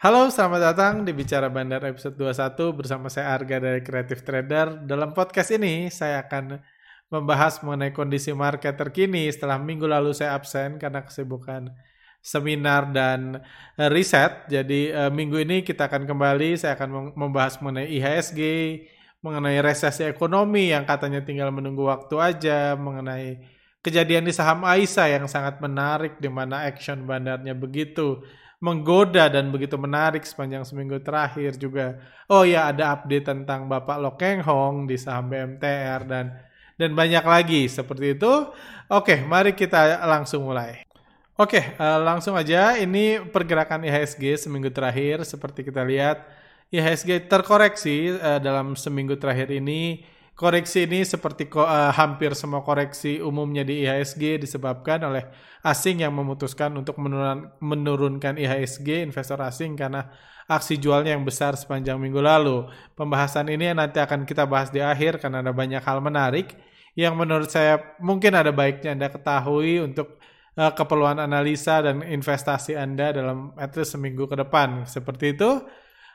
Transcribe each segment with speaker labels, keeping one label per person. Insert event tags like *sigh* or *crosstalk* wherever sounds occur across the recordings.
Speaker 1: Halo, selamat datang di Bicara Bandar episode 21 bersama saya Arga dari Creative Trader. Dalam podcast ini, saya akan membahas mengenai kondisi market terkini setelah minggu lalu saya absen karena kesibukan seminar dan eh, riset. Jadi eh, minggu ini kita akan kembali, saya akan membahas mengenai IHSG, mengenai resesi ekonomi yang katanya tinggal menunggu waktu aja, mengenai kejadian di saham Aisyah yang sangat menarik di mana action bandarnya begitu menggoda dan begitu menarik sepanjang seminggu terakhir juga. Oh ya ada update tentang Bapak Lokeng Hong di saham BMTR dan dan banyak lagi seperti itu. Oke, mari kita langsung mulai. Oke, uh, langsung aja. Ini pergerakan IHSG seminggu terakhir seperti kita lihat IHSG terkoreksi uh, dalam seminggu terakhir ini Koreksi ini seperti uh, hampir semua koreksi umumnya di IHSG disebabkan oleh asing yang memutuskan untuk menurun, menurunkan IHSG investor asing karena aksi jualnya yang besar sepanjang minggu lalu. Pembahasan ini nanti akan kita bahas di akhir karena ada banyak hal menarik yang menurut saya mungkin ada baiknya Anda ketahui untuk uh, keperluan analisa dan investasi Anda dalam at least seminggu ke depan. Seperti itu.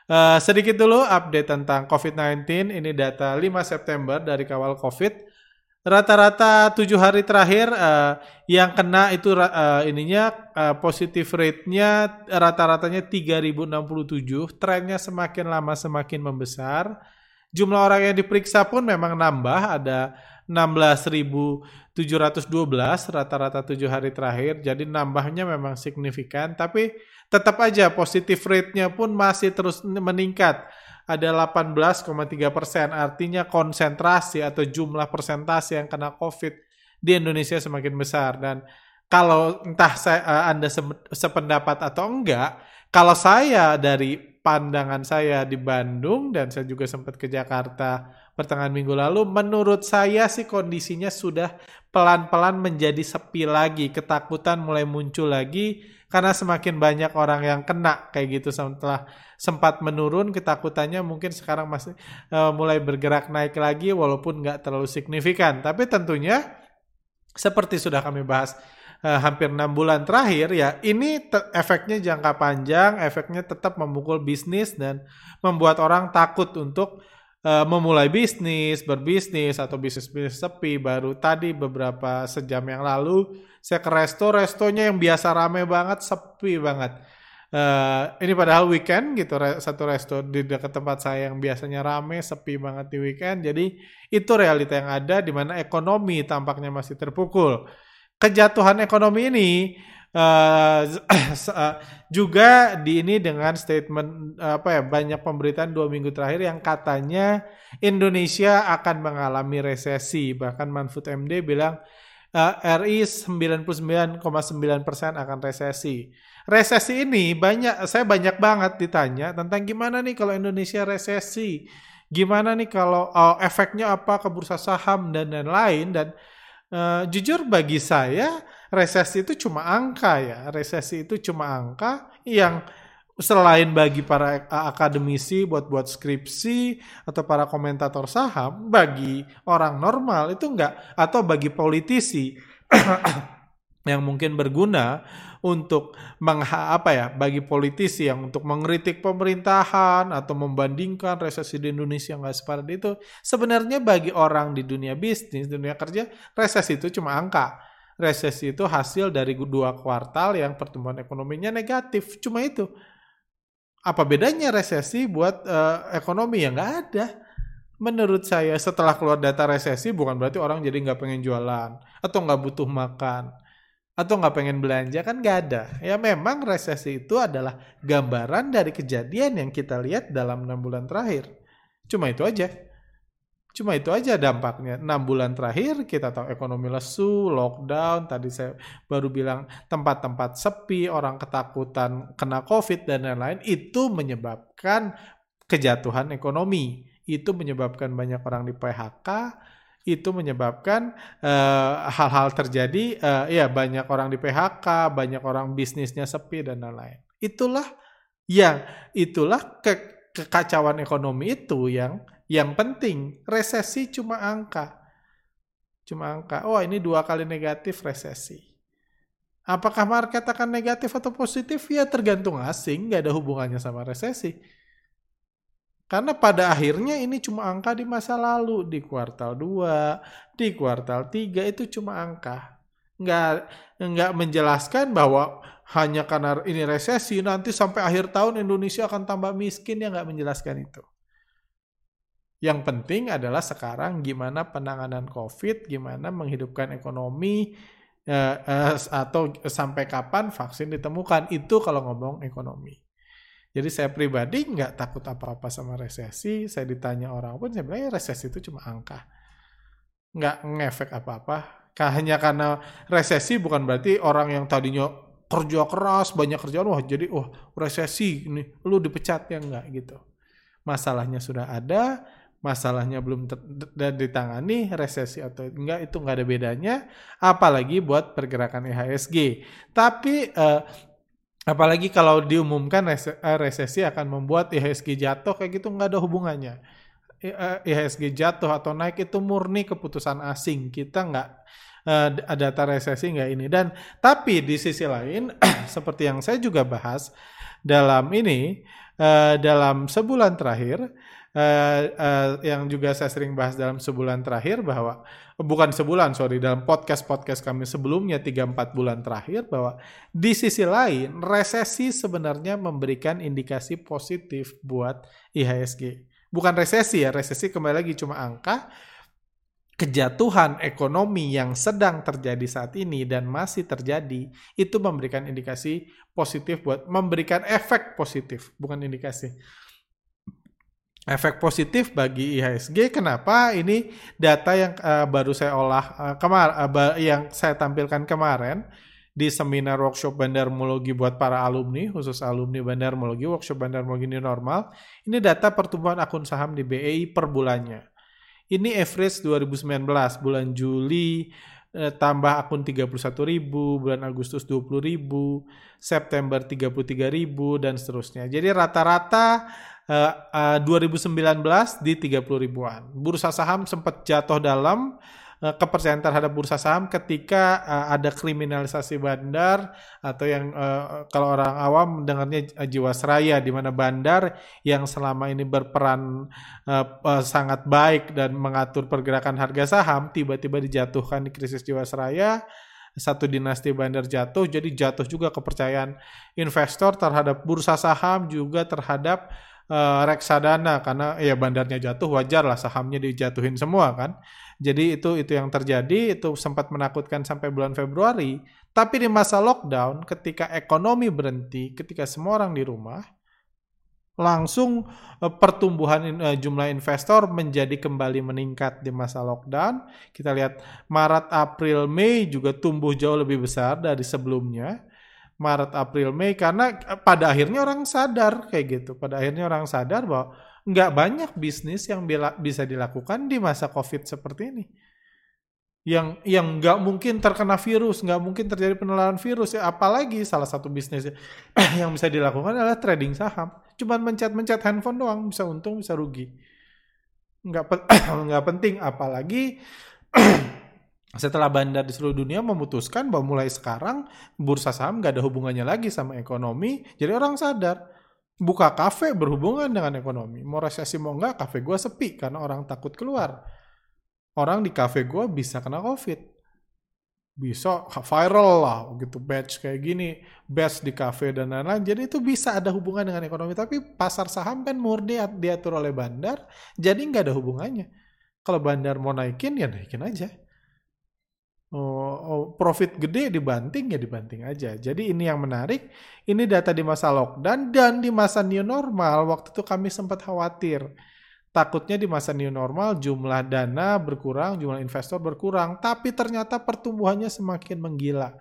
Speaker 1: Uh, sedikit dulu update tentang COVID-19. Ini data 5 September dari kawal COVID. Rata-rata tujuh hari terakhir uh, yang kena itu uh, ininya uh, positif rate-nya rata-ratanya 3067. Trennya semakin lama semakin membesar. Jumlah orang yang diperiksa pun memang nambah ada 16.712 rata-rata tujuh hari terakhir. Jadi nambahnya memang signifikan. Tapi tetap aja positif rate-nya pun masih terus meningkat. Ada 18,3 persen, artinya konsentrasi atau jumlah persentase yang kena COVID di Indonesia semakin besar. Dan kalau entah saya, eh, Anda sependapat atau enggak, kalau saya dari pandangan saya di Bandung dan saya juga sempat ke Jakarta pertengahan minggu lalu, menurut saya sih kondisinya sudah pelan-pelan menjadi sepi lagi, ketakutan mulai muncul lagi karena semakin banyak orang yang kena kayak gitu setelah sempat menurun ketakutannya mungkin sekarang masih uh, mulai bergerak naik lagi walaupun nggak terlalu signifikan. Tapi tentunya seperti sudah kami bahas uh, hampir enam bulan terakhir ya ini efeknya jangka panjang efeknya tetap memukul bisnis dan membuat orang takut untuk uh, memulai bisnis, berbisnis atau bisnis-bisnis sepi baru tadi beberapa sejam yang lalu saya ke resto, restonya yang biasa rame banget sepi banget. Uh, ini padahal weekend gitu satu resto di dekat tempat saya yang biasanya rame sepi banget di weekend jadi itu realita yang ada di mana ekonomi tampaknya masih terpukul kejatuhan ekonomi ini uh, *clears throat* juga di ini dengan statement apa ya banyak pemberitaan dua minggu terakhir yang katanya Indonesia akan mengalami resesi bahkan Manfut MD bilang uh, RI 99,9% akan resesi. Resesi ini banyak saya banyak banget ditanya tentang gimana nih kalau Indonesia resesi. Gimana nih kalau oh, efeknya apa ke bursa saham dan lain-lain dan uh, jujur bagi saya resesi itu cuma angka ya. Resesi itu cuma angka yang selain bagi para akademisi buat buat skripsi atau para komentator saham, bagi orang normal itu enggak atau bagi politisi *clears throat* yang mungkin berguna untuk mengha apa ya bagi politisi yang untuk mengkritik pemerintahan atau membandingkan resesi di Indonesia nggak separah itu sebenarnya bagi orang di dunia bisnis dunia kerja resesi itu cuma angka resesi itu hasil dari dua kuartal yang pertumbuhan ekonominya negatif. Cuma itu. Apa bedanya resesi buat uh, ekonomi? Ya nggak ada. Menurut saya setelah keluar data resesi bukan berarti orang jadi nggak pengen jualan atau nggak butuh makan atau nggak pengen belanja kan nggak ada. Ya memang resesi itu adalah gambaran dari kejadian yang kita lihat dalam enam bulan terakhir. Cuma itu aja. Cuma itu aja dampaknya. 6 bulan terakhir kita tahu ekonomi lesu, lockdown, tadi saya baru bilang tempat-tempat sepi, orang ketakutan kena COVID dan lain-lain, itu menyebabkan kejatuhan ekonomi. Itu menyebabkan banyak orang di PHK, itu menyebabkan uh, hal-hal terjadi, uh, ya banyak orang di PHK, banyak orang bisnisnya sepi dan lain-lain. Itulah yang itulah ke kekacauan ekonomi itu yang yang penting resesi cuma angka. Cuma angka. Oh ini dua kali negatif resesi. Apakah market akan negatif atau positif? Ya tergantung asing, nggak ada hubungannya sama resesi. Karena pada akhirnya ini cuma angka di masa lalu, di kuartal 2, di kuartal 3 itu cuma angka. Nggak, nggak menjelaskan bahwa hanya karena ini resesi, nanti sampai akhir tahun Indonesia akan tambah miskin, ya nggak menjelaskan itu. Yang penting adalah sekarang gimana penanganan COVID, gimana menghidupkan ekonomi, eh, eh, atau sampai kapan vaksin ditemukan. Itu kalau ngomong ekonomi. Jadi saya pribadi nggak takut apa-apa sama resesi. Saya ditanya orang pun saya bilang ya resesi itu cuma angka. Nggak ngefek apa-apa. Hanya karena resesi bukan berarti orang yang tadinya kerja keras, banyak kerjaan, wah jadi wah resesi ini lu dipecat ya enggak gitu. Masalahnya sudah ada, masalahnya belum ditangani, resesi atau enggak itu enggak ada bedanya, apalagi buat pergerakan IHSG. Tapi eh, Apalagi kalau diumumkan eh, resesi akan membuat IHSG jatuh kayak gitu nggak ada hubungannya. IHSG jatuh atau naik itu murni keputusan asing. Kita nggak uh, data resesi nggak ini. Dan tapi di sisi lain *clears throat* seperti yang saya juga bahas dalam ini uh, dalam sebulan terakhir uh, yang juga saya sering bahas dalam sebulan terakhir bahwa bukan sebulan sorry dalam podcast podcast kami sebelumnya 3-4 bulan terakhir bahwa di sisi lain resesi sebenarnya memberikan indikasi positif buat IHSG bukan resesi ya resesi kembali lagi cuma angka kejatuhan ekonomi yang sedang terjadi saat ini dan masih terjadi itu memberikan indikasi positif buat memberikan efek positif bukan indikasi efek positif bagi IHSG. Kenapa? Ini data yang uh, baru saya olah uh, kemar uh, yang saya tampilkan kemarin di seminar workshop bandarmologi buat para alumni, khusus alumni bandarmologi, workshop bandarmologi ini normal. Ini data pertumbuhan akun saham di BEI per bulannya. Ini average 2019, bulan Juli eh, tambah akun 31 ribu, bulan Agustus 20 ribu, September 33 ribu, dan seterusnya. Jadi rata-rata uh, uh, 2019 di 30 ribuan. Bursa saham sempat jatuh dalam uh, kepercayaan terhadap bursa saham ketika uh, ada kriminalisasi bandar atau yang uh, kalau orang awam mendengarnya jiwasraya di mana bandar yang selama ini berperan uh, uh, sangat baik dan mengatur pergerakan harga saham tiba-tiba dijatuhkan di krisis jiwasraya satu dinasti bandar jatuh jadi jatuh juga kepercayaan investor terhadap bursa saham juga terhadap uh, reksadana karena ya bandarnya jatuh wajar lah sahamnya dijatuhin semua kan. Jadi itu itu yang terjadi itu sempat menakutkan sampai bulan Februari. Tapi di masa lockdown ketika ekonomi berhenti, ketika semua orang di rumah, langsung uh, pertumbuhan uh, jumlah investor menjadi kembali meningkat di masa lockdown. Kita lihat Maret, April, Mei juga tumbuh jauh lebih besar dari sebelumnya. Maret, April, Mei karena eh, pada akhirnya orang sadar kayak gitu. Pada akhirnya orang sadar bahwa nggak banyak bisnis yang bisa dilakukan di masa COVID seperti ini. Yang yang nggak mungkin terkena virus, nggak mungkin terjadi penularan virus ya. Apalagi salah satu bisnis yang *clears throat* bisa dilakukan adalah trading saham. Cuman mencet-mencet handphone doang bisa untung bisa rugi. Nggak *clears throat* nggak penting apalagi *clears throat* setelah bandar di seluruh dunia memutuskan bahwa mulai sekarang bursa saham gak ada hubungannya lagi sama ekonomi, jadi orang sadar buka kafe berhubungan dengan ekonomi. Mau resesi mau enggak, kafe gue sepi karena orang takut keluar. Orang di kafe gue bisa kena covid. Bisa viral lah gitu, batch kayak gini, batch di kafe dan lain-lain. Jadi itu bisa ada hubungan dengan ekonomi. Tapi pasar saham kan murni diatur oleh bandar, jadi nggak ada hubungannya. Kalau bandar mau naikin, ya naikin aja profit gede dibanting ya dibanting aja. Jadi ini yang menarik. Ini data di masa lockdown dan di masa new normal. Waktu itu kami sempat khawatir. Takutnya di masa new normal jumlah dana berkurang, jumlah investor berkurang. Tapi ternyata pertumbuhannya semakin menggila.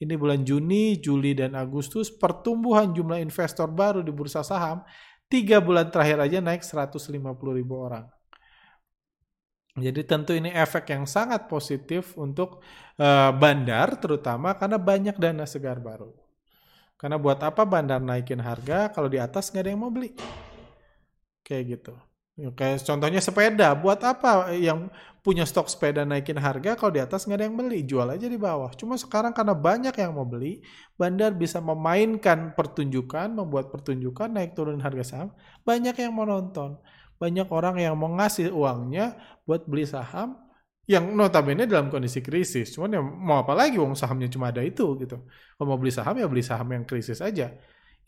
Speaker 1: Ini bulan Juni, Juli, dan Agustus pertumbuhan jumlah investor baru di bursa saham tiga bulan terakhir aja naik 150 ribu orang. Jadi tentu ini efek yang sangat positif untuk uh, bandar terutama karena banyak dana segar baru. Karena buat apa bandar naikin harga kalau di atas nggak ada yang mau beli? Kayak gitu. Ya, kayak contohnya sepeda, buat apa yang punya stok sepeda naikin harga kalau di atas nggak ada yang beli, jual aja di bawah. Cuma sekarang karena banyak yang mau beli, bandar bisa memainkan pertunjukan, membuat pertunjukan naik turun harga saham, banyak yang mau nonton. Banyak orang yang mau ngasih uangnya buat beli saham yang notabene dalam kondisi krisis. Cuman ya mau apa lagi uang sahamnya cuma ada itu gitu. Kalau mau beli saham ya beli saham yang krisis aja.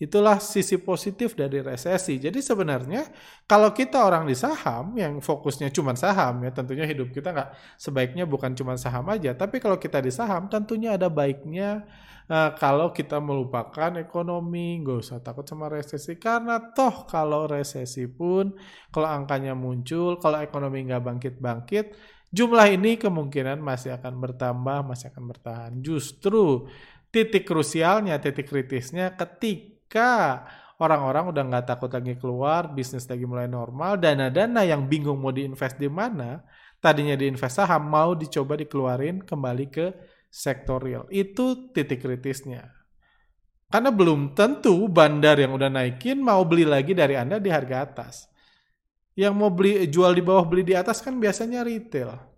Speaker 1: Itulah sisi positif dari resesi. Jadi sebenarnya kalau kita orang di saham yang fokusnya cuma saham ya tentunya hidup kita nggak sebaiknya bukan cuma saham aja. Tapi kalau kita di saham tentunya ada baiknya uh, kalau kita melupakan ekonomi, nggak usah takut sama resesi karena toh kalau resesi pun kalau angkanya muncul, kalau ekonomi nggak bangkit-bangkit, jumlah ini kemungkinan masih akan bertambah, masih akan bertahan. Justru titik krusialnya, titik kritisnya ketika ketika orang-orang udah nggak takut lagi keluar, bisnis lagi mulai normal, dana-dana yang bingung mau diinvest di mana, tadinya diinvest saham mau dicoba dikeluarin kembali ke sektor real. Itu titik kritisnya. Karena belum tentu bandar yang udah naikin mau beli lagi dari Anda di harga atas. Yang mau beli jual di bawah beli di atas kan biasanya retail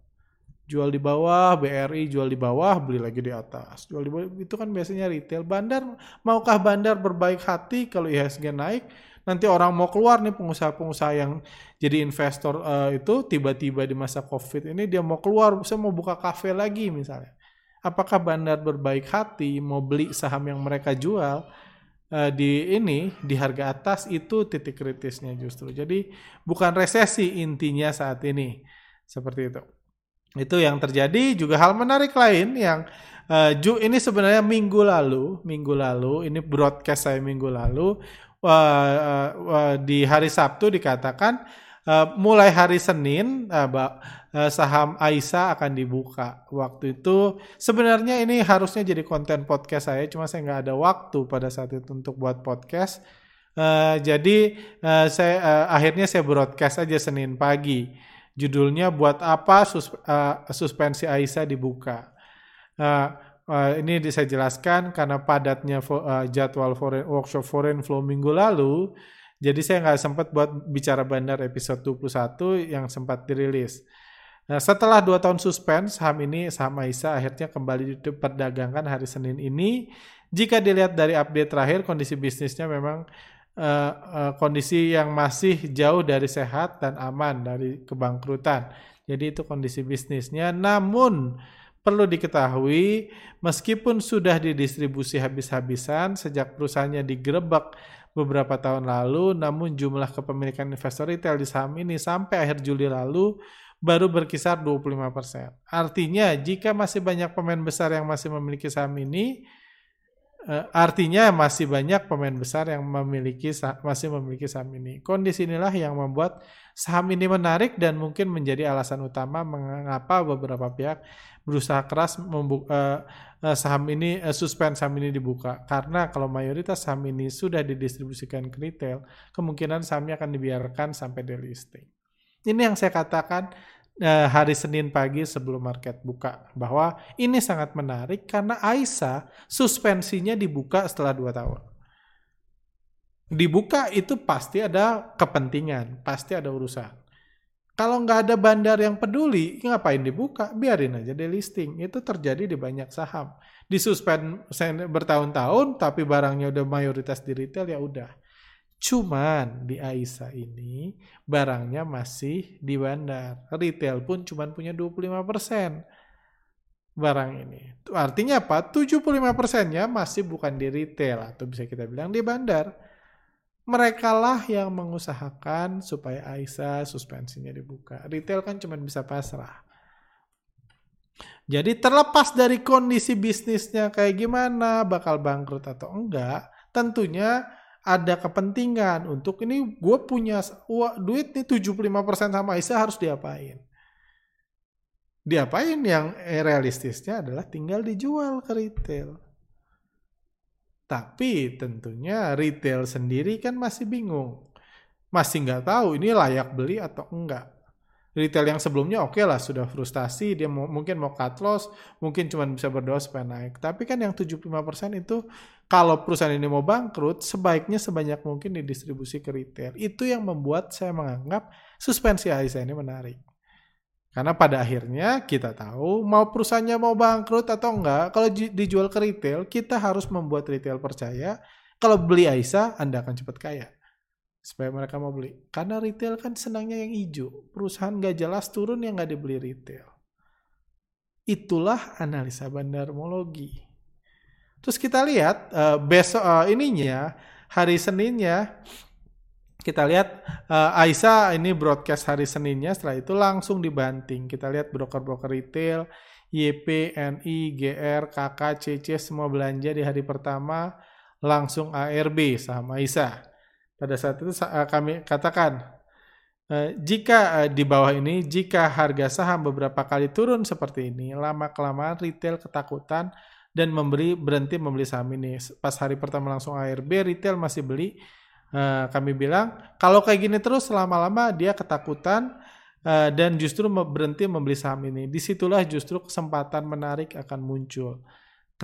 Speaker 1: jual di bawah, BRI jual di bawah, beli lagi di atas. Jual di bawah itu kan biasanya retail. Bandar maukah bandar berbaik hati kalau IHSG naik? Nanti orang mau keluar nih pengusaha-pengusaha yang jadi investor uh, itu tiba-tiba di masa Covid ini dia mau keluar, saya mau buka kafe lagi misalnya. Apakah bandar berbaik hati mau beli saham yang mereka jual uh, di ini di harga atas itu titik kritisnya justru. Jadi bukan resesi intinya saat ini. Seperti itu. Itu yang terjadi juga hal menarik lain yang uh, Ju ini sebenarnya minggu lalu, minggu lalu ini broadcast saya minggu lalu uh, uh, uh, di hari Sabtu dikatakan uh, mulai hari Senin uh, uh, saham Aisa akan dibuka. Waktu itu sebenarnya ini harusnya jadi konten podcast saya, cuma saya nggak ada waktu pada saat itu untuk buat podcast. Uh, jadi uh, saya uh, akhirnya saya broadcast aja Senin pagi. Judulnya buat apa sus, uh, suspensi Aisyah dibuka. Uh, uh, ini saya jelaskan karena padatnya uh, jadwal foreign, workshop foreign flow minggu lalu. Jadi saya nggak sempat buat bicara bandar episode 21 yang sempat dirilis. Nah, setelah dua tahun suspend, saham ini, saham Aisyah akhirnya kembali diperdagangkan hari Senin ini. Jika dilihat dari update terakhir, kondisi bisnisnya memang uh, uh, kondisi yang masih jauh dari sehat dan aman dari kebangkrutan. Jadi itu kondisi bisnisnya. Namun perlu diketahui meskipun sudah didistribusi habis-habisan sejak perusahaannya digerebek beberapa tahun lalu, namun jumlah kepemilikan investor retail di saham ini sampai akhir Juli lalu baru berkisar 25%. Artinya jika masih banyak pemain besar yang masih memiliki saham ini, Uh, artinya masih banyak pemain besar yang memiliki masih memiliki saham ini. Kondisi inilah yang membuat saham ini menarik dan mungkin menjadi alasan utama mengapa beberapa pihak berusaha keras membuka uh, uh, saham ini uh, suspend saham ini dibuka. Karena kalau mayoritas saham ini sudah didistribusikan ke retail, kemungkinan sahamnya akan dibiarkan sampai delisting. Ini yang saya katakan Eh, hari Senin pagi sebelum market buka bahwa ini sangat menarik karena Aisyah suspensinya dibuka setelah dua tahun. Dibuka itu pasti ada kepentingan, pasti ada urusan. Kalau nggak ada bandar yang peduli, ngapain dibuka? Biarin aja delisting. Itu terjadi di banyak saham. Disuspend bertahun-tahun, tapi barangnya udah mayoritas di retail ya udah Cuman di Aisyah ini barangnya masih di bandar. Retail pun cuma punya 25% barang ini. Artinya apa? 75 persennya masih bukan di retail atau bisa kita bilang di bandar. Mereka lah yang mengusahakan supaya Aisyah suspensinya dibuka. Retail kan cuma bisa pasrah. Jadi terlepas dari kondisi bisnisnya kayak gimana, bakal bangkrut atau enggak, tentunya ada kepentingan untuk ini gue punya uang, duit nih 75% sama Aisyah harus diapain. Diapain yang realistisnya adalah tinggal dijual ke retail. Tapi tentunya retail sendiri kan masih bingung. Masih nggak tahu ini layak beli atau enggak. Retail yang sebelumnya oke okay lah sudah frustasi, dia mau, mungkin mau cut loss, mungkin cuma bisa berdoa supaya naik. Tapi kan yang 75% itu kalau perusahaan ini mau bangkrut, sebaiknya sebanyak mungkin didistribusi ke retail. Itu yang membuat saya menganggap suspensi AISA ini menarik. Karena pada akhirnya kita tahu mau perusahaannya mau bangkrut atau enggak, kalau dijual ke retail, kita harus membuat retail percaya kalau beli AISA, Anda akan cepat kaya supaya mereka mau beli. Karena retail kan senangnya yang hijau. Perusahaan nggak jelas turun yang nggak dibeli retail. Itulah analisa bandarmologi. Terus kita lihat uh, besok uh, ininya hari Seninnya kita lihat uh, Aisyah ini broadcast hari Seninnya setelah itu langsung dibanting. Kita lihat broker-broker retail YP, NI, GR, KK, CC semua belanja di hari pertama langsung ARB saham Aisyah pada saat itu eh, kami katakan, eh, jika eh, di bawah ini, jika harga saham beberapa kali turun seperti ini, lama-kelamaan retail ketakutan dan memberi berhenti membeli saham ini. Pas hari pertama langsung ARB, retail masih beli. Kami bilang, kalau kayak gini terus lama-lama dia ketakutan dan justru berhenti membeli saham ini. Di situlah justru kesempatan menarik akan muncul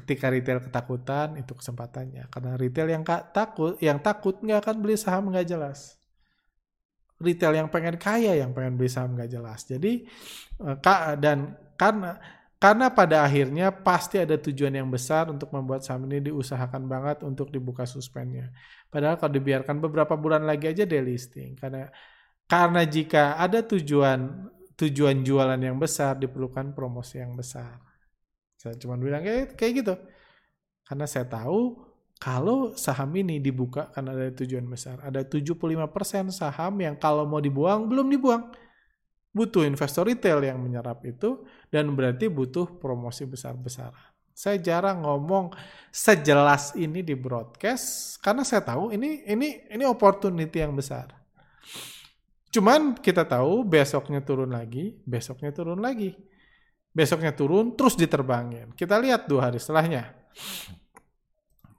Speaker 1: ketika retail ketakutan itu kesempatannya karena retail yang takut yang takut nggak akan beli saham nggak jelas retail yang pengen kaya yang pengen beli saham nggak jelas jadi eh, dan karena karena pada akhirnya pasti ada tujuan yang besar untuk membuat saham ini diusahakan banget untuk dibuka suspennya. Padahal kalau dibiarkan beberapa bulan lagi aja delisting karena karena jika ada tujuan tujuan jualan yang besar diperlukan promosi yang besar. Saya cuma bilang kayak, kayak gitu. Karena saya tahu kalau saham ini dibuka karena ada tujuan besar. Ada 75% saham yang kalau mau dibuang, belum dibuang. Butuh investor retail yang menyerap itu dan berarti butuh promosi besar-besaran. Saya jarang ngomong sejelas ini di broadcast karena saya tahu ini ini ini opportunity yang besar. Cuman kita tahu besoknya turun lagi, besoknya turun lagi besoknya turun terus diterbangin. Kita lihat dua hari setelahnya.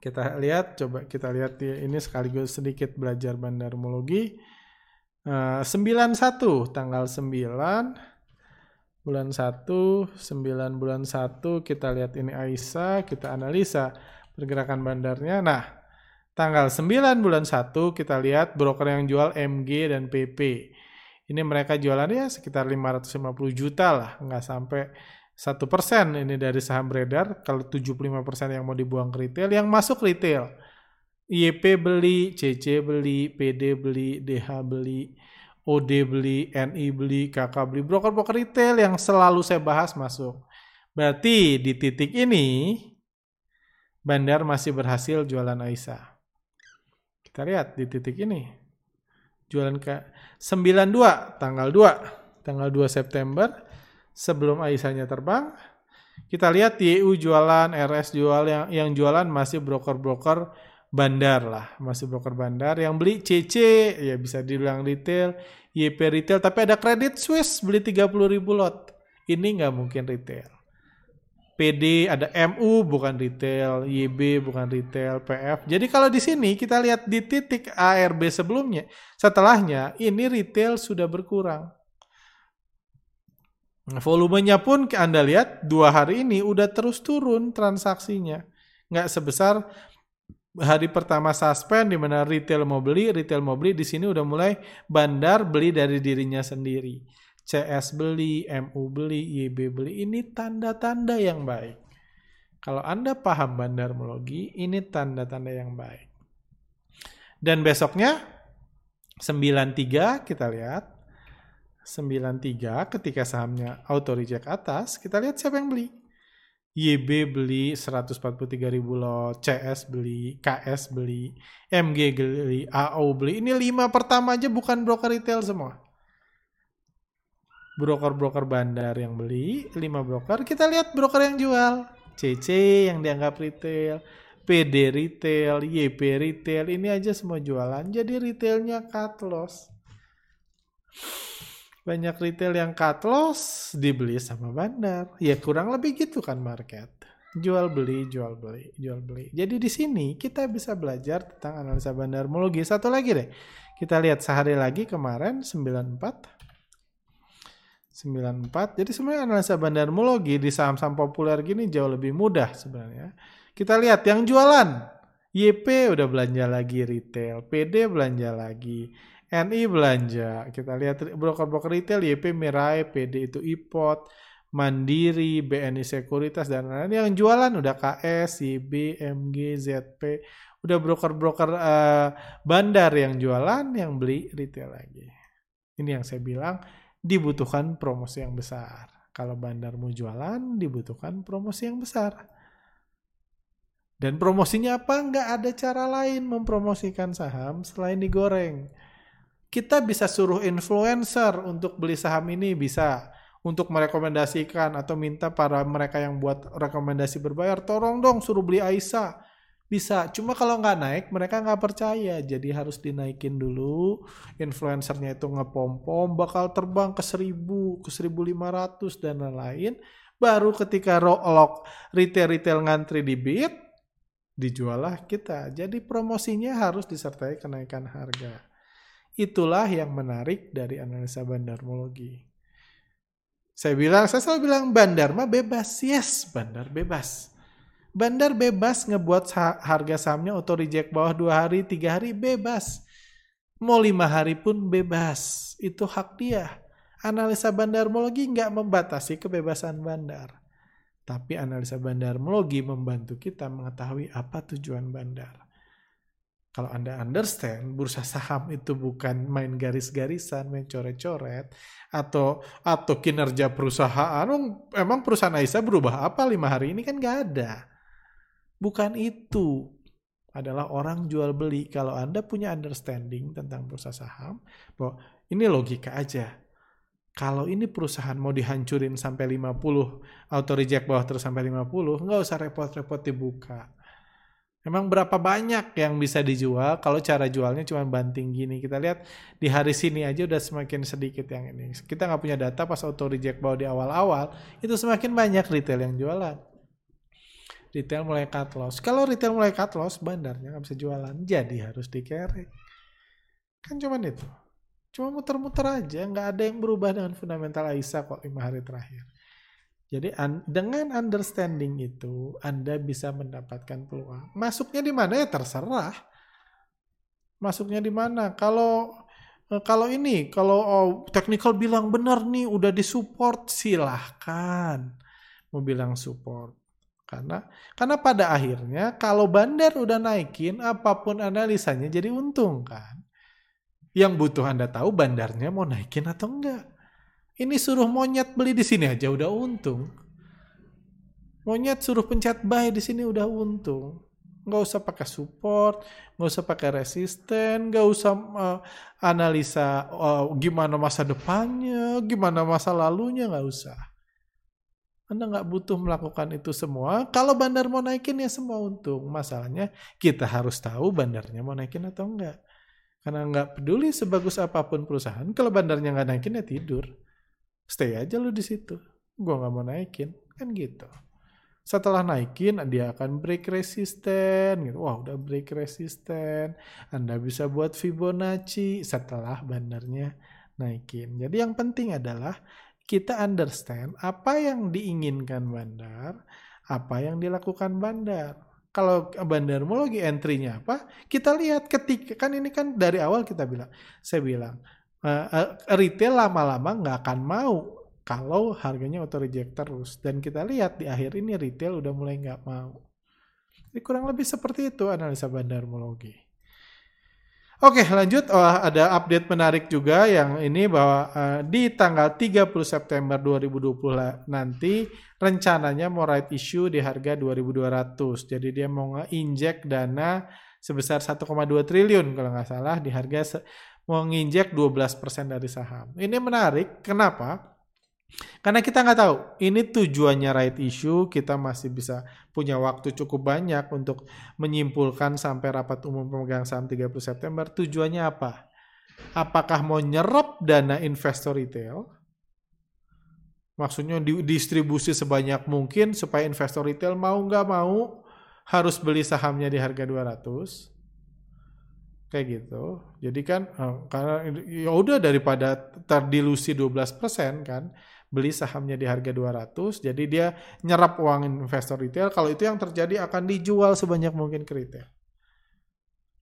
Speaker 1: Kita lihat, coba kita lihat ini sekaligus sedikit belajar bandarmologi. Uh, 91 tanggal 9 bulan 1 9 bulan 1 kita lihat ini Aisyah kita analisa pergerakan bandarnya nah tanggal 9 bulan 1 kita lihat broker yang jual MG dan PP ini mereka jualannya sekitar 550 juta lah, nggak sampai satu persen ini dari saham beredar. Kalau 75 persen yang mau dibuang ke retail, yang masuk retail. IEP beli, CC beli, PD beli, DH beli, OD beli, NI beli, KK beli, broker-broker retail yang selalu saya bahas masuk. Berarti di titik ini, Bandar masih berhasil jualan Aisyah. Kita lihat di titik ini jualan ke 92 tanggal 2 tanggal 2 September sebelum Aisyahnya terbang. Kita lihat YU jualan RS jual yang yang jualan masih broker-broker bandar lah masih broker bandar. Yang beli CC ya bisa dibilang retail YP retail. Tapi ada kredit Swiss beli 30 ribu lot. Ini nggak mungkin retail PD, ada MU bukan retail, YB bukan retail, PF. Jadi kalau di sini kita lihat di titik ARB sebelumnya, setelahnya ini retail sudah berkurang. Volumenya pun Anda lihat dua hari ini udah terus turun transaksinya. Nggak sebesar hari pertama suspend di mana retail mau beli, retail mau beli di sini udah mulai bandar beli dari dirinya sendiri. CS beli, MU beli, YB beli. Ini tanda-tanda yang baik. Kalau Anda paham bandarmologi, ini tanda-tanda yang baik. Dan besoknya 93 kita lihat 93 ketika sahamnya auto reject atas, kita lihat siapa yang beli. YB beli 143 ribu lot, CS beli, KS beli, MG beli, AO beli. Ini lima pertama aja bukan broker retail semua broker-broker bandar yang beli, 5 broker, kita lihat broker yang jual. CC yang dianggap retail, PD retail, YP retail, ini aja semua jualan. Jadi retailnya cut loss. Banyak retail yang cut loss dibeli sama bandar. Ya kurang lebih gitu kan market. Jual beli, jual beli, jual beli. Jadi di sini kita bisa belajar tentang analisa bandarmologi. Satu lagi deh. Kita lihat sehari lagi kemarin 94 94. Jadi sebenarnya analisa bandarmologi di saham-saham populer gini jauh lebih mudah sebenarnya. Kita lihat yang jualan. YP udah belanja lagi retail, PD belanja lagi, NI belanja. Kita lihat broker-broker retail YP Mirai, PD itu IPOT, Mandiri, BNI Sekuritas dan lain-lain. Yang jualan udah KS, YB, MG, ZP, udah broker-broker uh, bandar yang jualan, yang beli retail lagi. Ini yang saya bilang dibutuhkan promosi yang besar. Kalau bandar mau jualan, dibutuhkan promosi yang besar. Dan promosinya apa? Nggak ada cara lain mempromosikan saham selain digoreng. Kita bisa suruh influencer untuk beli saham ini, bisa. Untuk merekomendasikan atau minta para mereka yang buat rekomendasi berbayar, tolong dong suruh beli Aisyah bisa, cuma kalau nggak naik mereka nggak percaya, jadi harus dinaikin dulu. Influencernya itu ngepom-pom, bakal terbang ke 1000, ke 1500 dan lain-lain. Baru ketika lock retail-retail ngantri di bid, dijualah kita. Jadi promosinya harus disertai kenaikan harga. Itulah yang menarik dari analisa bandarmologi. Saya bilang, saya selalu bilang bandar mah bebas. Yes, bandar bebas Bandar bebas ngebuat harga sahamnya auto reject bawah dua hari, tiga hari bebas. Mau lima hari pun bebas. Itu hak dia. Analisa bandarmologi nggak membatasi kebebasan bandar. Tapi analisa bandarmologi membantu kita mengetahui apa tujuan bandar. Kalau Anda understand, bursa saham itu bukan main garis-garisan, main coret-coret, atau atau kinerja perusahaan. Emang perusahaan Aisyah berubah apa lima hari ini kan nggak ada. Bukan itu. Adalah orang jual beli. Kalau Anda punya understanding tentang bursa saham, bahwa ini logika aja. Kalau ini perusahaan mau dihancurin sampai 50, auto reject bawah terus sampai 50, nggak usah repot-repot dibuka. Memang berapa banyak yang bisa dijual kalau cara jualnya cuma banting gini. Kita lihat di hari sini aja udah semakin sedikit yang ini. Kita nggak punya data pas auto reject bawah di awal-awal, itu semakin banyak retail yang jualan retail mulai cut loss. Kalau retail mulai cut loss, bandarnya nggak bisa jualan, jadi harus dikerek. Kan cuman itu. Cuma muter-muter aja, nggak ada yang berubah dengan fundamental AISA kok lima hari terakhir. Jadi dengan understanding itu, Anda bisa mendapatkan peluang. Masuknya di mana ya terserah. Masuknya di mana? Kalau eh, kalau ini, kalau oh, technical bilang benar nih, udah disupport, silahkan. Mau bilang support. Karena karena pada akhirnya kalau bandar udah naikin apa pun analisanya jadi untung kan. Yang butuh Anda tahu bandarnya mau naikin atau enggak. Ini suruh monyet beli di sini aja udah untung. Monyet suruh pencet buy di sini udah untung. Nggak usah pakai support, nggak usah pakai resisten, nggak usah uh, analisa uh, gimana masa depannya, gimana masa lalunya, nggak usah anda nggak butuh melakukan itu semua. Kalau bandar mau naikin ya semua untung. Masalahnya kita harus tahu bandarnya mau naikin atau enggak. Karena nggak peduli sebagus apa pun perusahaan, kalau bandarnya nggak naikin ya tidur. Stay aja lu di situ. Gua nggak mau naikin, kan gitu. Setelah naikin, dia akan break resisten. Gitu. Wah, udah break resisten. Anda bisa buat Fibonacci setelah bandarnya naikin. Jadi yang penting adalah kita understand apa yang diinginkan bandar, apa yang dilakukan bandar. Kalau bandar lagi entry-nya apa? Kita lihat ketika kan ini kan dari awal kita bilang, saya bilang uh, retail lama-lama nggak akan mau kalau harganya auto reject terus. Dan kita lihat di akhir ini retail udah mulai nggak mau. Jadi kurang lebih seperti itu analisa bandarmologi. Oke lanjut, oh, ada update menarik juga yang ini bahwa uh, di tanggal 30 September 2020 nanti rencananya mau right issue di harga 2200. Jadi dia mau nginjek dana sebesar 1,2 triliun kalau nggak salah di harga mau nginjek 12% dari saham. Ini menarik, kenapa? Karena kita nggak tahu, ini tujuannya right issue, kita masih bisa punya waktu cukup banyak untuk menyimpulkan sampai rapat umum pemegang saham 30 September, tujuannya apa? Apakah mau nyerap dana investor retail? Maksudnya distribusi sebanyak mungkin supaya investor retail mau nggak mau harus beli sahamnya di harga 200. kayak gitu. Jadi kan uh, karena ya udah daripada terdilusi 12% kan, beli sahamnya di harga 200, jadi dia nyerap uang investor retail, kalau itu yang terjadi akan dijual sebanyak mungkin ke retail.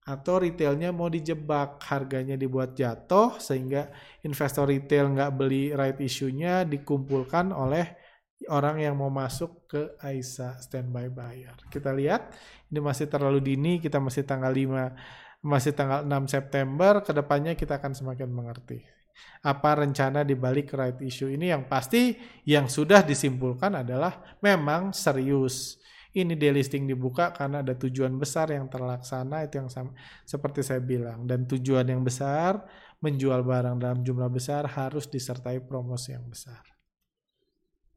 Speaker 1: Atau retailnya mau dijebak, harganya dibuat jatuh, sehingga investor retail nggak beli right issue-nya, dikumpulkan oleh orang yang mau masuk ke AISA standby buyer. Kita lihat, ini masih terlalu dini, kita masih tanggal 5, masih tanggal 6 September, ke depannya kita akan semakin mengerti apa rencana di balik right issue ini yang pasti yang sudah disimpulkan adalah memang serius. Ini delisting dibuka karena ada tujuan besar yang terlaksana itu yang sama, seperti saya bilang dan tujuan yang besar menjual barang dalam jumlah besar harus disertai promosi yang besar.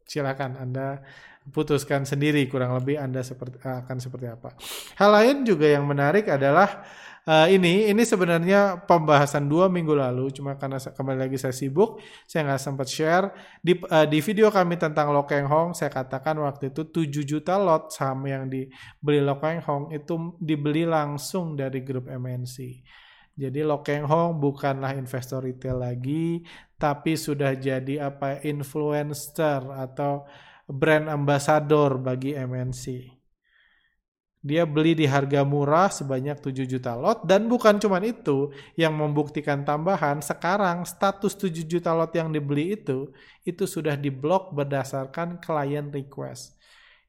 Speaker 1: Silakan Anda putuskan sendiri kurang lebih Anda seperti akan seperti apa. Hal lain juga yang menarik adalah uh, ini ini sebenarnya pembahasan dua minggu lalu cuma karena kembali lagi saya sibuk saya nggak sempat share di uh, di video kami tentang Lokeng Hong saya katakan waktu itu 7 juta lot saham yang dibeli Lokeng Hong itu dibeli langsung dari grup MNC. Jadi Lokeng Hong bukanlah investor retail lagi, tapi sudah jadi apa influencer atau brand ambassador bagi MNC. Dia beli di harga murah sebanyak 7 juta lot dan bukan cuma itu yang membuktikan tambahan sekarang status 7 juta lot yang dibeli itu itu sudah diblok berdasarkan client request.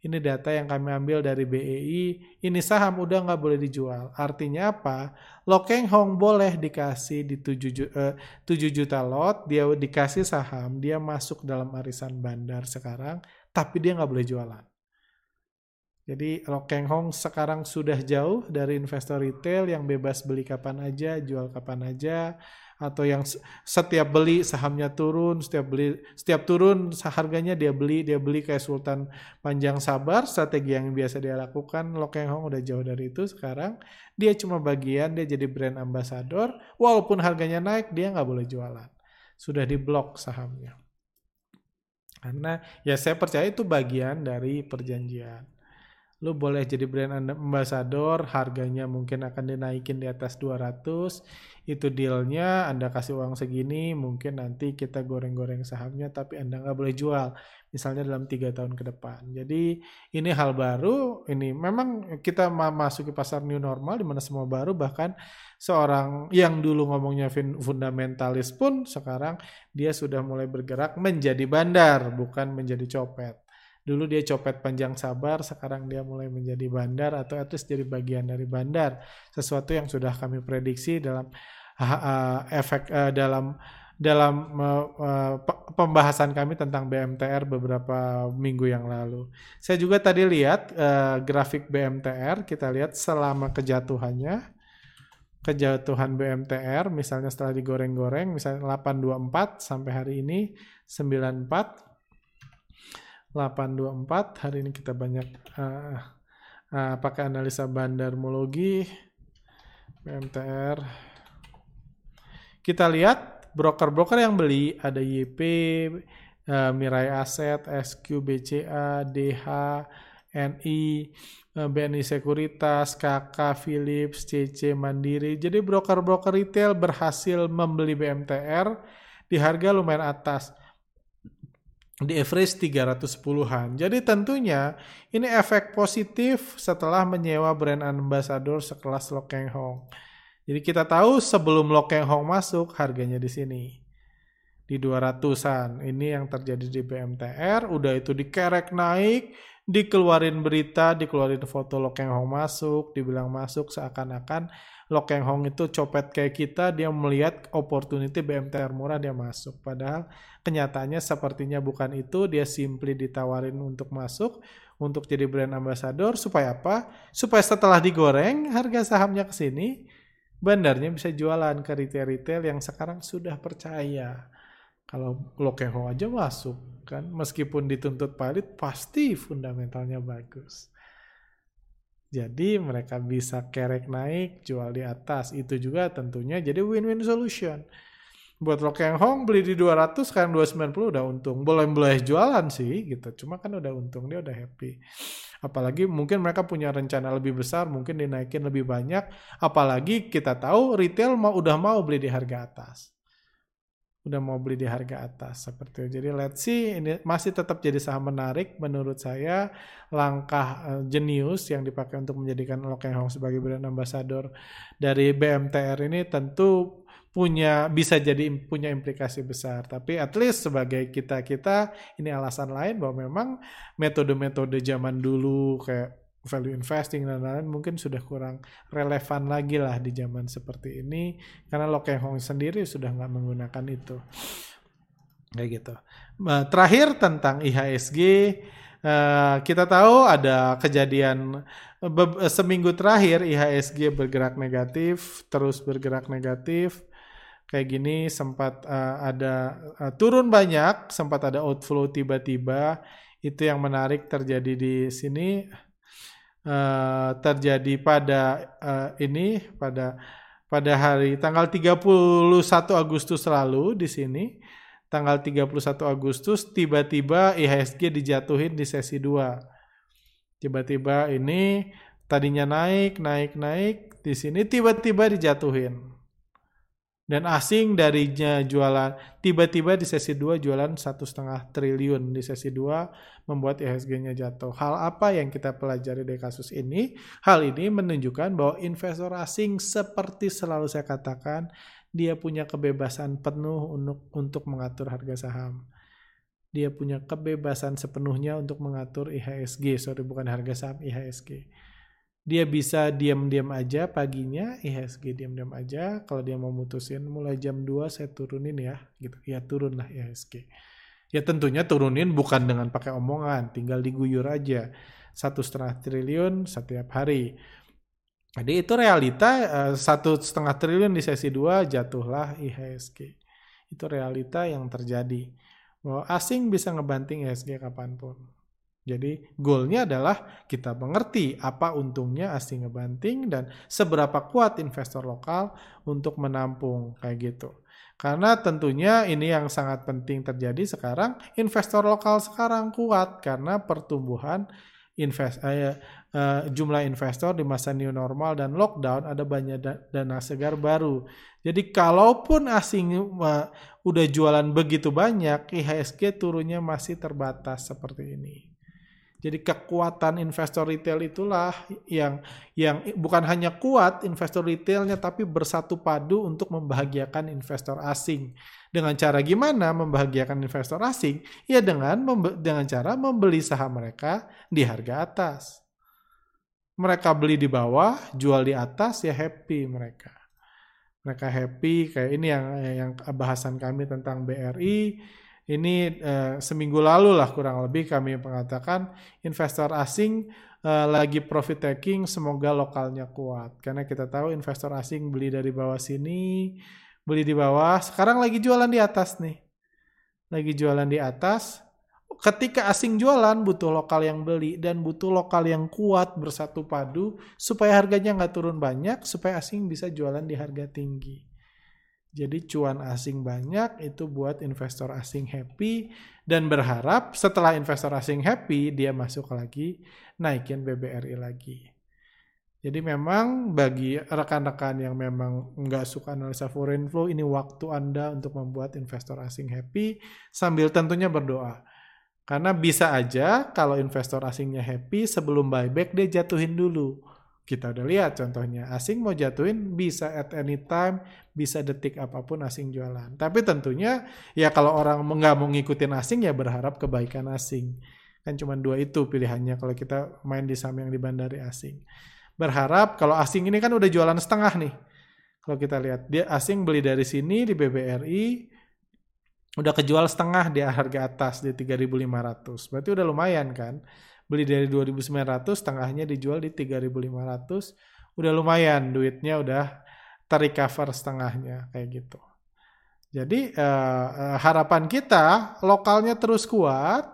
Speaker 1: Ini data yang kami ambil dari BEI. Ini saham udah nggak boleh dijual. Artinya apa? Lokeng Hong boleh dikasih di 7, 7 eh, juta lot, dia dikasih saham, dia masuk dalam arisan bandar sekarang, tapi dia nggak boleh jualan. Jadi Rokeng Hong sekarang sudah jauh dari investor retail yang bebas beli kapan aja, jual kapan aja, atau yang setiap beli sahamnya turun, setiap beli setiap turun harganya dia beli, dia beli kayak Sultan Panjang Sabar, strategi yang biasa dia lakukan. Lokeng Hong udah jauh dari itu sekarang. Dia cuma bagian, dia jadi brand ambassador, walaupun harganya naik dia nggak boleh jualan. Sudah diblok sahamnya. Karena ya saya percaya itu bagian dari perjanjian lu boleh jadi brand ambassador, harganya mungkin akan dinaikin di atas 200, itu dealnya, Anda kasih uang segini, mungkin nanti kita goreng-goreng sahamnya, tapi Anda nggak boleh jual, misalnya dalam tiga tahun ke depan. Jadi ini hal baru, ini memang kita memasuki pasar new normal, di mana semua baru, bahkan seorang yang dulu ngomongnya fundamentalis pun, sekarang dia sudah mulai bergerak menjadi bandar, bukan menjadi copet. Dulu dia copet panjang sabar, sekarang dia mulai menjadi bandar atau at least jadi bagian dari bandar. Sesuatu yang sudah kami prediksi dalam uh, efek uh, dalam dalam uh, uh, pembahasan kami tentang BMTR beberapa minggu yang lalu. Saya juga tadi lihat uh, grafik BMTR, kita lihat selama kejatuhannya, kejatuhan BMTR, misalnya setelah digoreng-goreng, misalnya 824 sampai hari ini 94, 824 hari ini kita banyak uh, uh, pakai analisa bandarmologi BMTR kita lihat broker-broker yang beli ada YP uh, Mirai Aset SQ BCA DH NI BNI Sekuritas KK Philips CC Mandiri. Jadi broker-broker retail berhasil membeli BMTR di harga lumayan atas di average 310-an. Jadi tentunya ini efek positif setelah menyewa brand ambassador sekelas Lokeng Hong. Jadi kita tahu sebelum Lokeng Hong masuk harganya di sini. Di 200-an. Ini yang terjadi di BMTR, udah itu dikerek naik, dikeluarin berita, dikeluarin foto Lokeng Hong masuk, dibilang masuk seakan-akan Lokeng Hong itu copet kayak kita, dia melihat opportunity BMTR murah dia masuk. Padahal kenyataannya sepertinya bukan itu, dia simply ditawarin untuk masuk, untuk jadi brand ambassador, supaya apa? Supaya setelah digoreng, harga sahamnya ke sini, bandarnya bisa jualan ke retail-retail yang sekarang sudah percaya. Kalau Lokeng Hong aja masuk, kan meskipun dituntut palit, pasti fundamentalnya bagus. Jadi mereka bisa kerek naik, jual di atas. Itu juga tentunya jadi win-win solution. Buat Lokeng Hong beli di 200 sekarang 290 udah untung. Boleh-boleh jualan sih gitu. Cuma kan udah untung, dia udah happy. Apalagi mungkin mereka punya rencana lebih besar, mungkin dinaikin lebih banyak. Apalagi kita tahu retail mau udah mau beli di harga atas udah mau beli di harga atas seperti itu. Jadi let's see ini masih tetap jadi saham menarik menurut saya langkah uh, jenius yang dipakai untuk menjadikan Lokeng Hong sebagai brand ambassador dari BMTR ini tentu punya bisa jadi punya implikasi besar. Tapi at least sebagai kita-kita ini alasan lain bahwa memang metode-metode zaman dulu kayak value investing dan lain-lain mungkin sudah kurang relevan lagi lah di zaman seperti ini karena Lo Keng Hong sendiri sudah nggak menggunakan itu kayak gitu. Nah, terakhir tentang IHSG eh, kita tahu ada kejadian seminggu terakhir IHSG bergerak negatif terus bergerak negatif kayak gini sempat uh, ada uh, turun banyak sempat ada outflow tiba-tiba. Itu yang menarik terjadi di sini uh, terjadi pada uh, ini pada pada hari tanggal 31 Agustus lalu di sini. Tanggal 31 Agustus tiba-tiba IHSG dijatuhin di sesi 2. Tiba-tiba ini tadinya naik, naik, naik di sini tiba-tiba dijatuhin dan asing darinya jualan tiba-tiba di sesi 2 jualan satu setengah triliun di sesi 2 membuat IHSG-nya jatuh. Hal apa yang kita pelajari dari kasus ini? Hal ini menunjukkan bahwa investor asing seperti selalu saya katakan dia punya kebebasan penuh untuk untuk mengatur harga saham. Dia punya kebebasan sepenuhnya untuk mengatur IHSG, sorry bukan harga saham IHSG dia bisa diam-diam aja paginya IHSG diam-diam aja. Kalau dia mau mutusin mulai jam 2 saya turunin ya gitu. Ya turun lah IHSG ya tentunya turunin bukan dengan pakai omongan tinggal diguyur aja. Satu setengah triliun setiap hari. Jadi itu realita eh, satu setengah triliun di sesi 2 jatuhlah IHSG itu realita yang terjadi. Bahwa asing bisa ngebanting IHSG kapan pun jadi goalnya adalah kita mengerti apa untungnya asing ngebanting dan seberapa kuat investor lokal untuk menampung kayak gitu. Karena tentunya ini yang sangat penting terjadi sekarang, investor lokal sekarang kuat karena pertumbuhan invest, eh, eh, jumlah investor di masa new normal dan lockdown ada banyak da dana segar baru. Jadi kalaupun asing uh, udah jualan begitu banyak, IHSG turunnya masih terbatas seperti ini. Jadi kekuatan investor retail itulah yang yang bukan hanya kuat investor retailnya tapi bersatu padu untuk membahagiakan investor asing. Dengan cara gimana membahagiakan investor asing? Ya dengan dengan cara membeli saham mereka di harga atas. Mereka beli di bawah, jual di atas ya happy mereka. Mereka happy kayak ini yang yang bahasan kami tentang BRI ini uh, seminggu lalu lah kurang lebih kami mengatakan investor asing uh, lagi profit taking semoga lokalnya kuat. Karena kita tahu investor asing beli dari bawah sini beli di bawah sekarang lagi jualan di atas nih. Lagi jualan di atas. Ketika asing jualan butuh lokal yang beli dan butuh lokal yang kuat bersatu padu supaya harganya nggak turun banyak supaya asing bisa jualan di harga tinggi jadi cuan asing banyak itu buat investor asing happy dan berharap setelah investor asing happy dia masuk lagi naikin BBRI lagi. Jadi memang bagi rekan-rekan yang memang nggak suka analisa foreign flow ini waktu Anda untuk membuat investor asing happy sambil tentunya berdoa. Karena bisa aja kalau investor asingnya happy sebelum buyback dia jatuhin dulu kita udah lihat contohnya, asing mau jatuhin bisa at any time, bisa detik apa pun asing jualan. Tapi tentunya ya kalau orang nggak mau ngikutin asing ya berharap kebaikan asing. Kan cuma dua itu pilihannya kalau kita main di saham yang di bandari asing. Berharap kalau asing ini kan udah jualan setengah nih. Kalau kita lihat, dia asing beli dari sini di BBRI, udah kejual setengah di harga atas di 3.500. Berarti udah lumayan kan beli dari 2.900 setengahnya dijual di 3.500 udah lumayan duitnya udah terrecover setengahnya kayak gitu. Jadi uh, harapan kita lokalnya terus kuat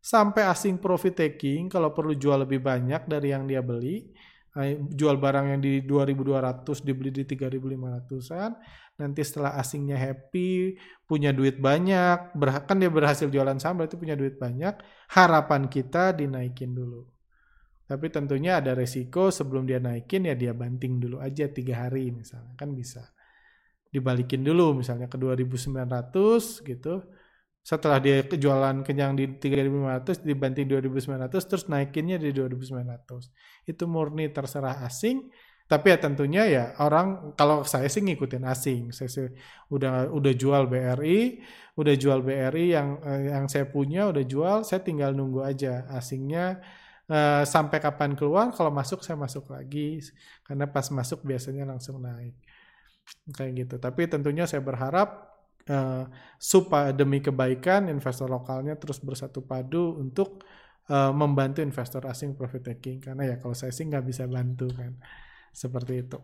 Speaker 1: sampai asing profit taking kalau perlu jual lebih banyak dari yang dia beli jual barang yang di 2200 dibeli di 3500-an nanti setelah asingnya happy, punya duit banyak, kan dia berhasil jualan saham berarti punya duit banyak, harapan kita dinaikin dulu. Tapi tentunya ada resiko sebelum dia naikin ya dia banting dulu aja tiga hari misalnya kan bisa. Dibalikin dulu misalnya ke 2.900 gitu. Setelah dia jualan kenyang di 3.500 dibanting 2.900 terus naikinnya di 2.900. Itu murni terserah asing. Tapi ya tentunya ya orang kalau saya sih ngikutin asing. Saya sih udah udah jual BRI, udah jual BRI yang eh, yang saya punya udah jual, saya tinggal nunggu aja asingnya uh, sampai kapan keluar kalau masuk saya masuk lagi karena pas masuk biasanya langsung naik kayak gitu tapi tentunya saya berharap uh, supaya demi kebaikan investor lokalnya terus bersatu padu untuk uh, membantu investor asing profit taking. Karena ya kalau saya sih nggak bisa bantu kan. Seperti itu.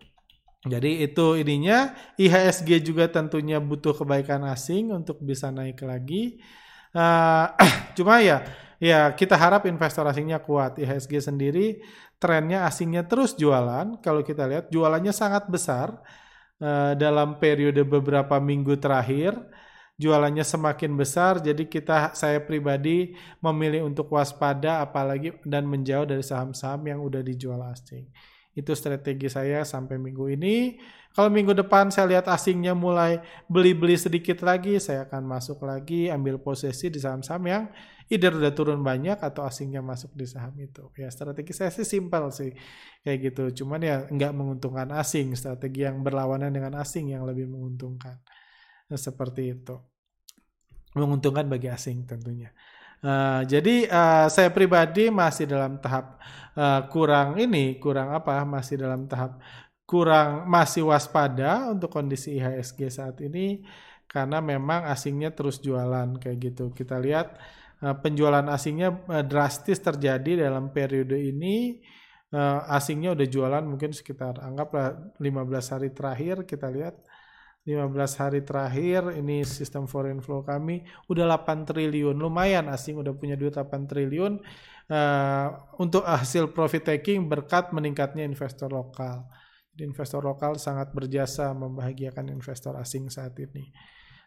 Speaker 1: Jadi itu ininya. IHSG juga tentunya butuh kebaikan asing untuk bisa naik lagi. Uh, *clears throat* cuma ya Ya, kita harap investor asingnya kuat. IHSG sendiri trennya asingnya terus jualan. Kalau kita lihat jualannya sangat besar uh, dalam periode beberapa minggu terakhir. Jualannya semakin besar, jadi kita saya pribadi memilih untuk waspada apalagi dan menjauh dari saham-saham yang udah dijual asing. Itu strategi saya sampai minggu ini. Kalau minggu depan saya lihat asingnya mulai beli-beli sedikit lagi, saya akan masuk lagi ambil posisi di saham-saham yang either udah turun banyak atau asingnya masuk di saham itu. Ya strategi saya sih simpel sih kayak gitu. Cuman ya nggak menguntungkan asing, strategi yang berlawanan dengan asing yang lebih menguntungkan. Nah, seperti itu. Menguntungkan bagi asing tentunya. Uh, jadi uh, saya pribadi masih dalam tahap uh, kurang ini, kurang apa? Masih dalam tahap kurang masih waspada untuk kondisi IHSG saat ini karena memang asingnya terus jualan kayak gitu. Kita lihat penjualan asingnya eh, drastis terjadi dalam periode ini. Eh, asingnya udah jualan mungkin sekitar anggaplah 15 hari terakhir kita lihat. 15 hari terakhir ini sistem foreign flow kami udah 8 triliun. Lumayan asing udah punya duit 8 triliun. Untuk hasil profit taking berkat meningkatnya investor lokal. Jadi investor lokal sangat berjasa membahagiakan investor asing saat ini.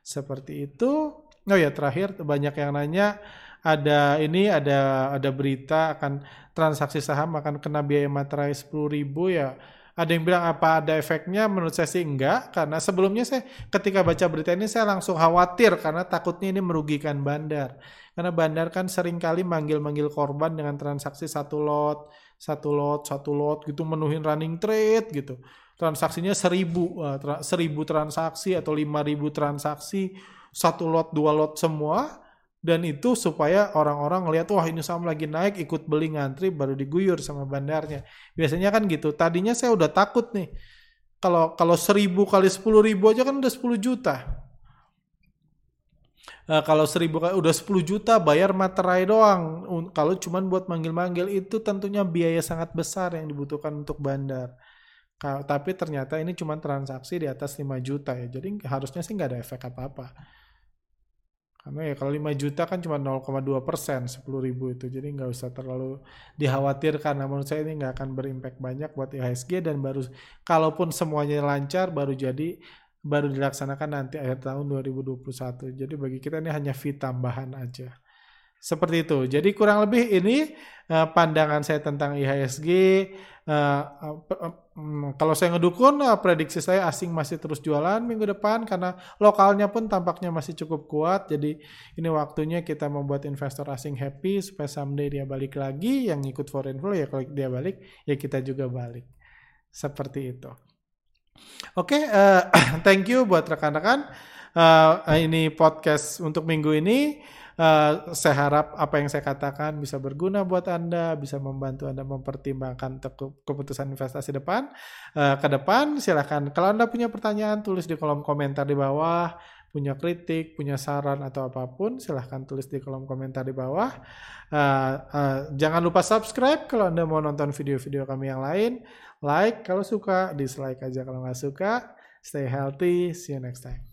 Speaker 1: Seperti itu Oh ya terakhir banyak yang nanya ada ini ada ada berita akan transaksi saham akan kena biaya materai sepuluh ribu ya. Ada yang bilang apa ada efeknya? Menurut saya sih enggak karena sebelumnya saya ketika baca berita ini saya langsung khawatir karena takutnya ini merugikan bandar. Karena bandar kan sering kali manggil-manggil korban dengan transaksi satu lot satu lot satu lot gitu menuhin running trade gitu. Transaksinya seribu uh, seribu transaksi atau lima ribu transaksi satu lot dua lot semua dan itu supaya orang-orang ngelihat wah ini saham lagi naik ikut beli ngantri baru diguyur sama bandarnya biasanya kan gitu tadinya saya udah takut nih kalau kalau seribu kali sepuluh ribu aja kan udah sepuluh juta Nah, kalau seribu kali udah 10 juta bayar materai doang. Kalau cuman buat manggil-manggil itu tentunya biaya sangat besar yang dibutuhkan untuk bandar. Tapi ternyata ini cuma transaksi di atas 5 juta ya. Jadi harusnya sih nggak ada efek apa-apa. Karena ya kalau 5 juta kan cuma 0,2 persen 10 ribu itu. Jadi nggak usah terlalu dikhawatirkan. Namun saya ini nggak akan berimpact banyak buat IHSG dan baru kalaupun semuanya lancar baru jadi baru dilaksanakan nanti akhir tahun 2021. Jadi bagi kita ini hanya fee tambahan aja. Seperti itu. Jadi kurang lebih ini uh, pandangan saya tentang IHSG. Uh, uh, um, kalau saya ngedukun, uh, prediksi saya asing masih terus jualan minggu depan karena lokalnya pun tampaknya masih cukup kuat. Jadi ini waktunya kita membuat investor asing happy supaya someday dia balik lagi. Yang ikut foreign flow ya kalau dia balik ya kita juga balik. Seperti itu. Oke, okay, uh, *clears throat* thank you buat rekan-rekan. Uh, ini podcast untuk minggu ini. Uh, saya harap apa yang saya katakan bisa berguna buat Anda, bisa membantu Anda mempertimbangkan keputusan investasi depan. Uh, ke depan silahkan kalau Anda punya pertanyaan tulis di kolom komentar di bawah, punya kritik, punya saran atau apa pun silahkan tulis di kolom komentar di bawah. Uh, uh, jangan lupa subscribe kalau Anda mau nonton video-video kami yang lain. Like kalau suka, dislike aja kalau nggak suka. Stay healthy, see you next time.